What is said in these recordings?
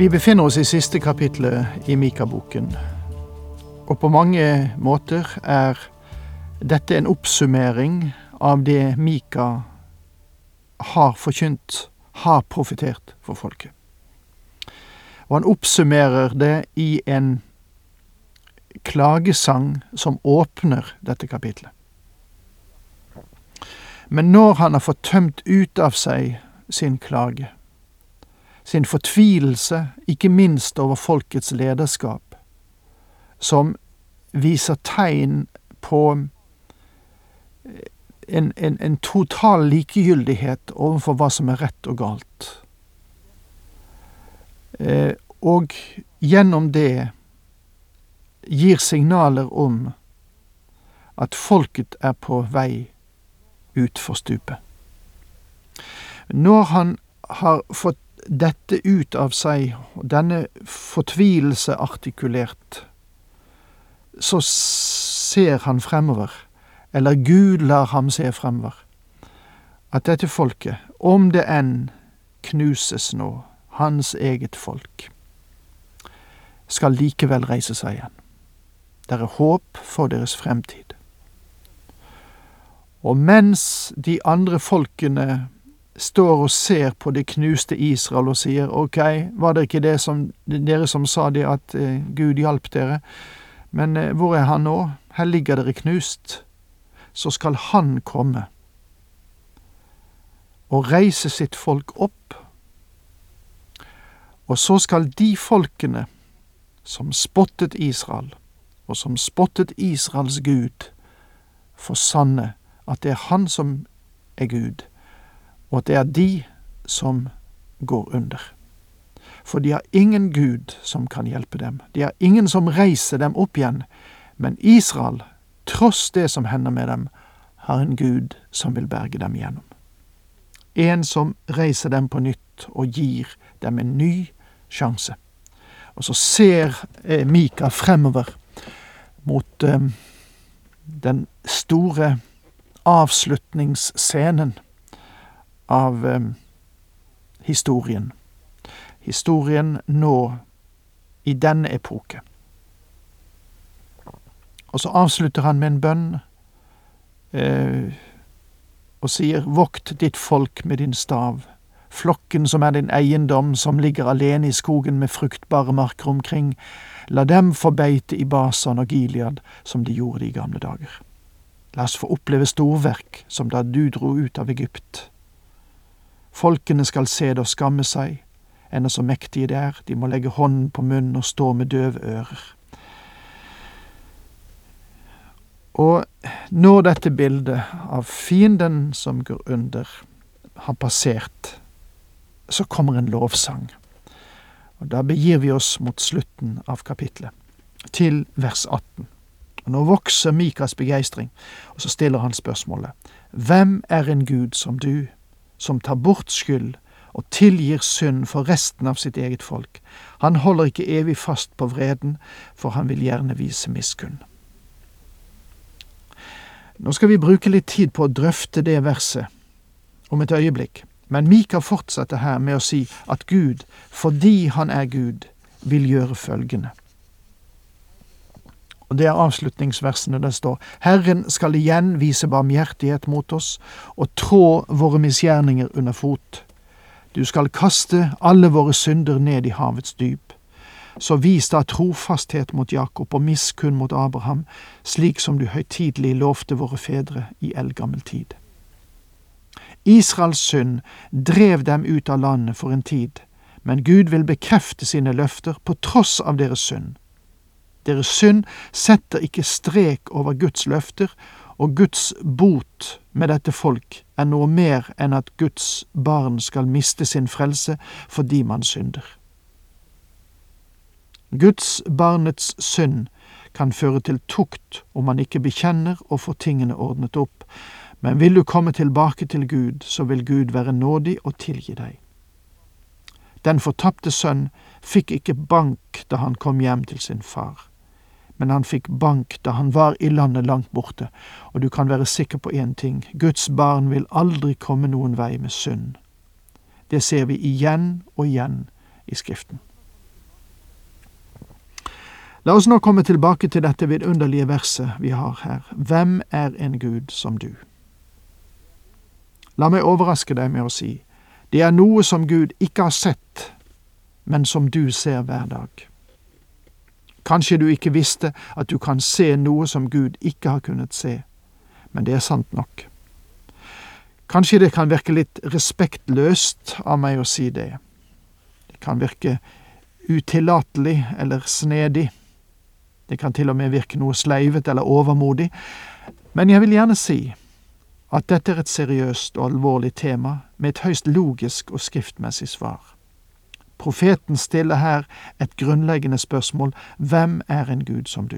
Vi befinner oss i siste kapitlet i Mika-boken. Og på mange måter er dette en oppsummering av det Mika har forkynt, har profetert for folket. Og han oppsummerer det i en klagesang som åpner dette kapitlet. Men når han har fått tømt ut av seg sin klage, sin fortvilelse, ikke minst over folkets lederskap, som viser tegn på en, en, en, total likegyldighet overfor hva som er rett og galt. Eh, og gjennom det gir signaler om at folket er på vei utfor stupet. Når han har fått dette ut av seg, denne fortvilelse artikulert, så ser han fremover, eller Gud lar ham se fremover, at dette folket, om det enn knuses nå, hans eget folk, skal likevel reise seg igjen. Det er håp for deres fremtid. Og mens de andre folkene står og ser på det knuste Israel og sier ok, var det ikke det som, dere som sa det at eh, Gud hjalp dere? Men eh, hvor er han nå? Her ligger dere knust. Så skal han komme og reise sitt folk opp. Og så skal de folkene som spottet Israel, og som spottet Israels Gud, få sanne at det er han som er Gud, og at det er de som går under for de har ingen Gud som kan hjelpe dem. De har ingen som reiser dem opp igjen. Men Israel, tross det som hender med dem, har en Gud som vil berge dem igjennom. En som reiser dem på nytt og gir dem en ny sjanse. Og så ser eh, Mika fremover mot eh, den store avslutningsscenen av eh, historien historien nå, i denne epoke. Og så avslutter han med en bønn eh, og sier, Vokt ditt folk med din stav, flokken som er din eiendom, som ligger alene i skogen med fruktbare marker omkring, la dem få beite i Basan og Gilead som de gjorde i gamle dager. La oss få oppleve storverk som da du dro ut av Egypt. Folkene skal se det og skamme seg, ennå så mektige de er, de må legge hånden på munnen og stå med døve ører. Og når dette bildet av fienden som går under, har passert, så kommer en lovsang. Og Da begir vi oss mot slutten av kapitlet, til vers 18. Og Nå vokser Mikas begeistring, og så stiller han spørsmålet Hvem er en Gud som du, som tar bort skyld og tilgir synd for resten av sitt eget folk. Han holder ikke evig fast på vreden, for han vil gjerne vise miskunn. Nå skal vi bruke litt tid på å drøfte det verset om et øyeblikk, men Mika fortsetter her med å si at Gud, fordi han er Gud, vil gjøre følgende. Og Det er avslutningsversene det står Herren skal igjen vise barmhjertighet mot oss og trå våre misgjerninger under fot. Du skal kaste alle våre synder ned i havets dyp. Så vis da trofasthet mot Jakob og miskunn mot Abraham, slik som du høytidelig lovte våre fedre i eldgammel tid. Israels synd drev dem ut av landet for en tid, men Gud vil bekrefte sine løfter på tross av deres synd. Deres synd setter ikke strek over Guds løfter, og Guds bot med dette folk er noe mer enn at Guds barn skal miste sin frelse fordi man synder. Guds barnets synd kan føre til tukt om man ikke bekjenner og får tingene ordnet opp, men vil du komme tilbake til Gud, så vil Gud være nådig og tilgi deg. Den fortapte sønn fikk ikke bank da han kom hjem til sin far, men han fikk bank da han var i landet langt borte, og du kan være sikker på én ting, Guds barn vil aldri komme noen vei med synd. Det ser vi igjen og igjen i Skriften. La oss nå komme tilbake til dette vidunderlige verset vi har her. Hvem er en Gud som du? La meg overraske deg med å si, det er noe som Gud ikke har sett, men som du ser hver dag. Kanskje du ikke visste at du kan se noe som Gud ikke har kunnet se, men det er sant nok. Kanskje det kan virke litt respektløst av meg å si det. Det kan virke utillatelig eller snedig. Det kan til og med virke noe sleivet eller overmodig, men jeg vil gjerne si at dette er et seriøst og alvorlig tema med et høyst logisk og skriftmessig svar. Profeten stiller her et grunnleggende spørsmål hvem er en Gud som du?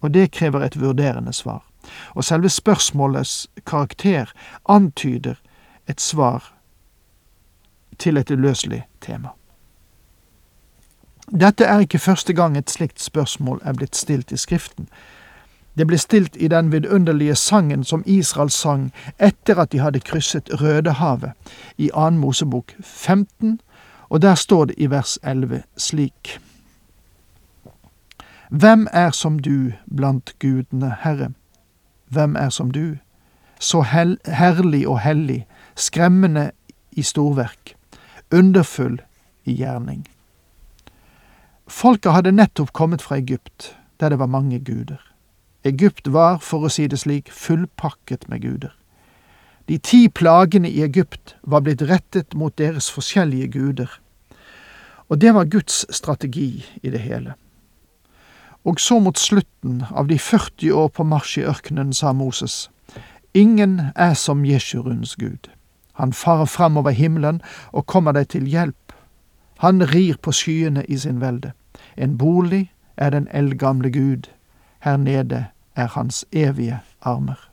Og det krever et vurderende svar. Og selve spørsmålets karakter antyder et svar til et uløselig tema. Dette er ikke første gang et slikt spørsmål er blitt stilt i Skriften. Det ble stilt i den vidunderlige sangen som Israel sang etter at de hadde krysset Rødehavet, i 2. Mosebok 15, og der står det i vers 11 slik. Hvem er som du blant gudene, Herre? Hvem er som du? Så herlig og hellig, skremmende i storverk, underfull i gjerning. Folket hadde nettopp kommet fra Egypt, der det var mange guder. Egypt var, for å si det slik, fullpakket med guder. De ti plagene i Egypt var blitt rettet mot deres forskjellige guder. Og det var Guds strategi i det hele. Og så mot slutten av de 40 år på marsj i ørkenen sa Moses, Ingen er som Jesjuruns Gud. Han farer fram over himmelen og kommer deg til hjelp. Han rir på skyene i sin velde. En bolig er den eldgamle Gud. Her nede er hans evige armer.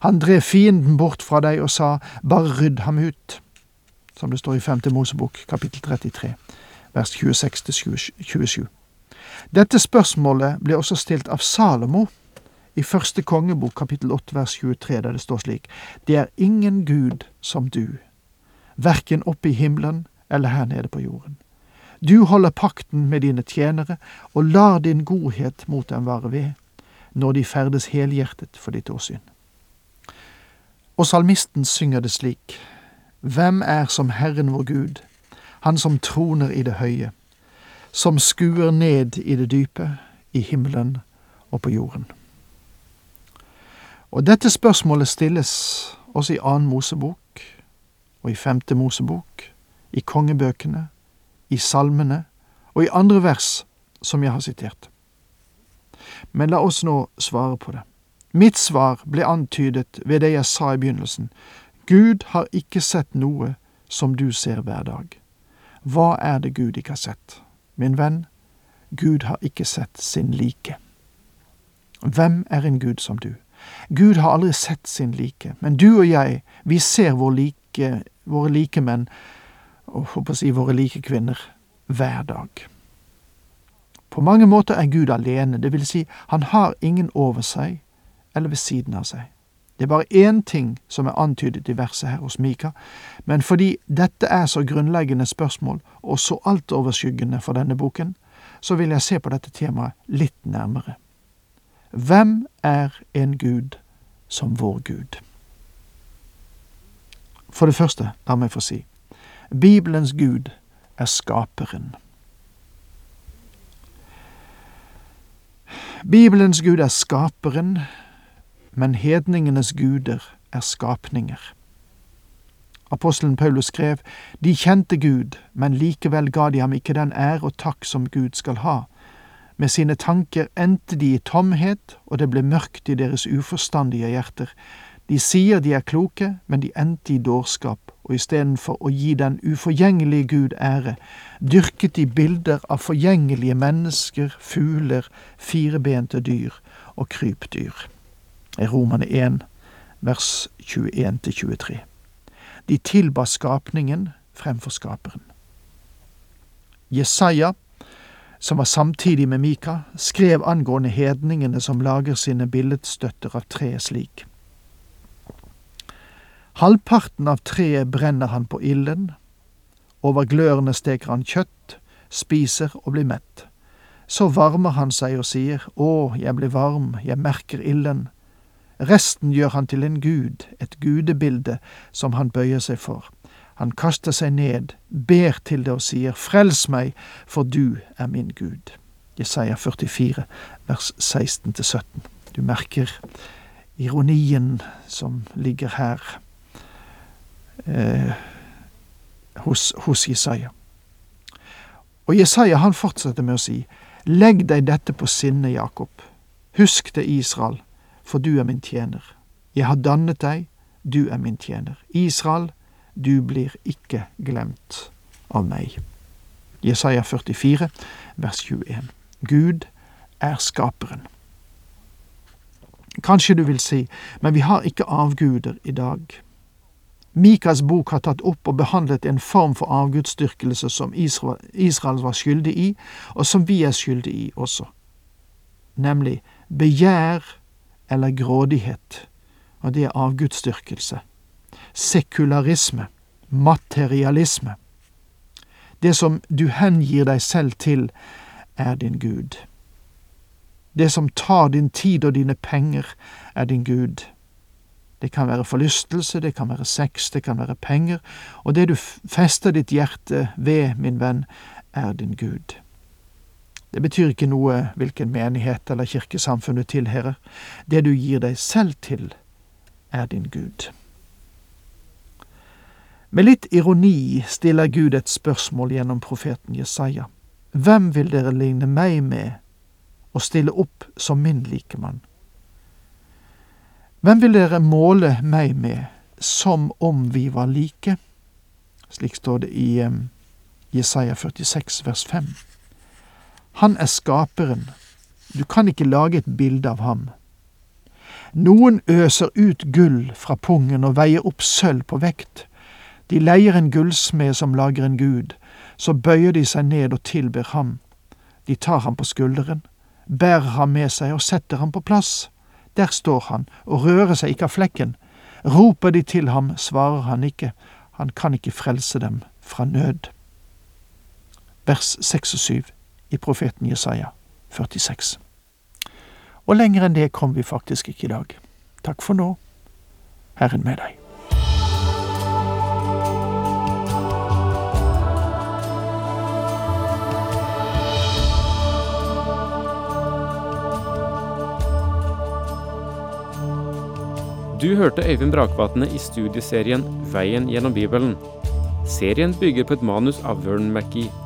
Han drev fienden bort fra deg og sa, bare rydd ham ut, som det står i 5. Mosebok, kapittel 33, vers 26-27. Dette spørsmålet ble også stilt av Salomo i første kongebok, kapittel 8, vers 23, der det står slik, Det er ingen Gud som du, verken oppe i himmelen eller her nede på jorden. Du holder pakten med dine tjenere og lar din godhet mot dem vare ved, når de ferdes helhjertet for ditt åsyn. Og salmisten synger det slik, Hvem er som Herren vår Gud, Han som troner i det høye, som skuer ned i det dype, i himmelen og på jorden. Og dette spørsmålet stilles også i annen Mosebok og i femte Mosebok, i kongebøkene, i salmene og i andre vers som jeg har sitert. Men la oss nå svare på det. Mitt svar ble antydet ved det jeg sa i begynnelsen. Gud har ikke sett noe som du ser hver dag. Hva er det Gud ikke har sett? Min venn, Gud har ikke sett sin like. Hvem er en Gud som du? Gud har aldri sett sin like, men du og jeg, vi ser vår like, våre likemenn og håper å si våre like kvinner, hver dag. På mange måter er Gud alene, det vil si, han har ingen over seg eller ved siden av seg. Det er bare én ting som er antydet i verset her hos Mika, men fordi dette er så grunnleggende spørsmål og så altoverskyggende for denne boken, så vil jeg se på dette temaet litt nærmere. Hvem er en Gud som vår Gud? For det første, la meg få si, Bibelens Gud er skaperen. Bibelens Gud er skaperen, men hedningenes guder er skapninger. Apostelen Paulus skrev, De kjente Gud, men likevel ga de ham ikke den ære og takk som Gud skal ha, Med sine tanker endte de i tomhet, og det ble mørkt i deres uforstandige hjerter. De sier de er kloke, men de endte i dårskap, og istedenfor å gi den uforgjengelige Gud ære, dyrket de bilder av forgjengelige mennesker, fugler, firebente dyr og krypdyr. I Romane 1, vers 21-23. De tilba skapningen fremfor skaperen. Jesaja, som var samtidig med Mika, skrev angående hedningene som lager sine billedstøtter av tre slik. Halvparten av treet brenner han på ilden, over glørne steker han kjøtt, spiser og blir mett. Så varmer han seg og sier, Å, jeg blir varm, jeg merker ilden. Resten gjør han til en gud, et gudebilde som han bøyer seg for. Han kaster seg ned, ber til det og sier, Frels meg, for du er min Gud. Jesaja 44, vers 16-17. Du merker ironien som ligger her eh, hos, hos Jesaja. Og Jesaja han fortsetter med å si, Legg deg dette på sinne, Jakob. Husk det, Israel, for du er min tjener. Jeg har dannet deg, du er min tjener. Israel, du blir ikke glemt av meg. Jesaja 44, vers 21. Gud er skaperen. Kanskje du vil si, men vi har ikke avguder i dag. Mikas bok har tatt opp og behandlet en form for avgudsdyrkelse som Israel var skyldig i, og som vi er skyldig i også, nemlig begjær eller grådighet, og det er avgudsdyrkelse sekularisme, materialisme. Det som du hengir deg selv til, er din Gud. Det som tar din tid og dine penger, er din Gud. Det kan være forlystelse, det kan være sex, det kan være penger, og det du fester ditt hjerte ved, min venn, er din Gud. Det betyr ikke noe hvilken menighet eller kirkesamfunn du tilhører. Det du gir deg selv til, er din Gud. Med litt ironi stiller Gud et spørsmål gjennom profeten Jesaja. Hvem vil dere ligne meg med og stille opp som min likemann? Hvem vil dere måle meg med som om vi var like? Slik står det i um, Jesaja 46 vers 5. Han er skaperen, du kan ikke lage et bilde av ham. Noen øser ut gull fra pungen og veier opp sølv på vekt. De leier en gullsmed som lager en gud, så bøyer de seg ned og tilber ham. De tar ham på skulderen, bærer ham med seg og setter ham på plass. Der står han og rører seg ikke av flekken. Roper de til ham, svarer han ikke, han kan ikke frelse dem fra nød. Vers 6 og 7 i profeten Jesaja 46. Og lenger enn det kom vi faktisk ikke i dag. Takk for nå. Herren med deg. Du hørte Øyvind Brakvatne i studieserien Veien gjennom Bibelen. Serien bygger på et manus av Vern McGee.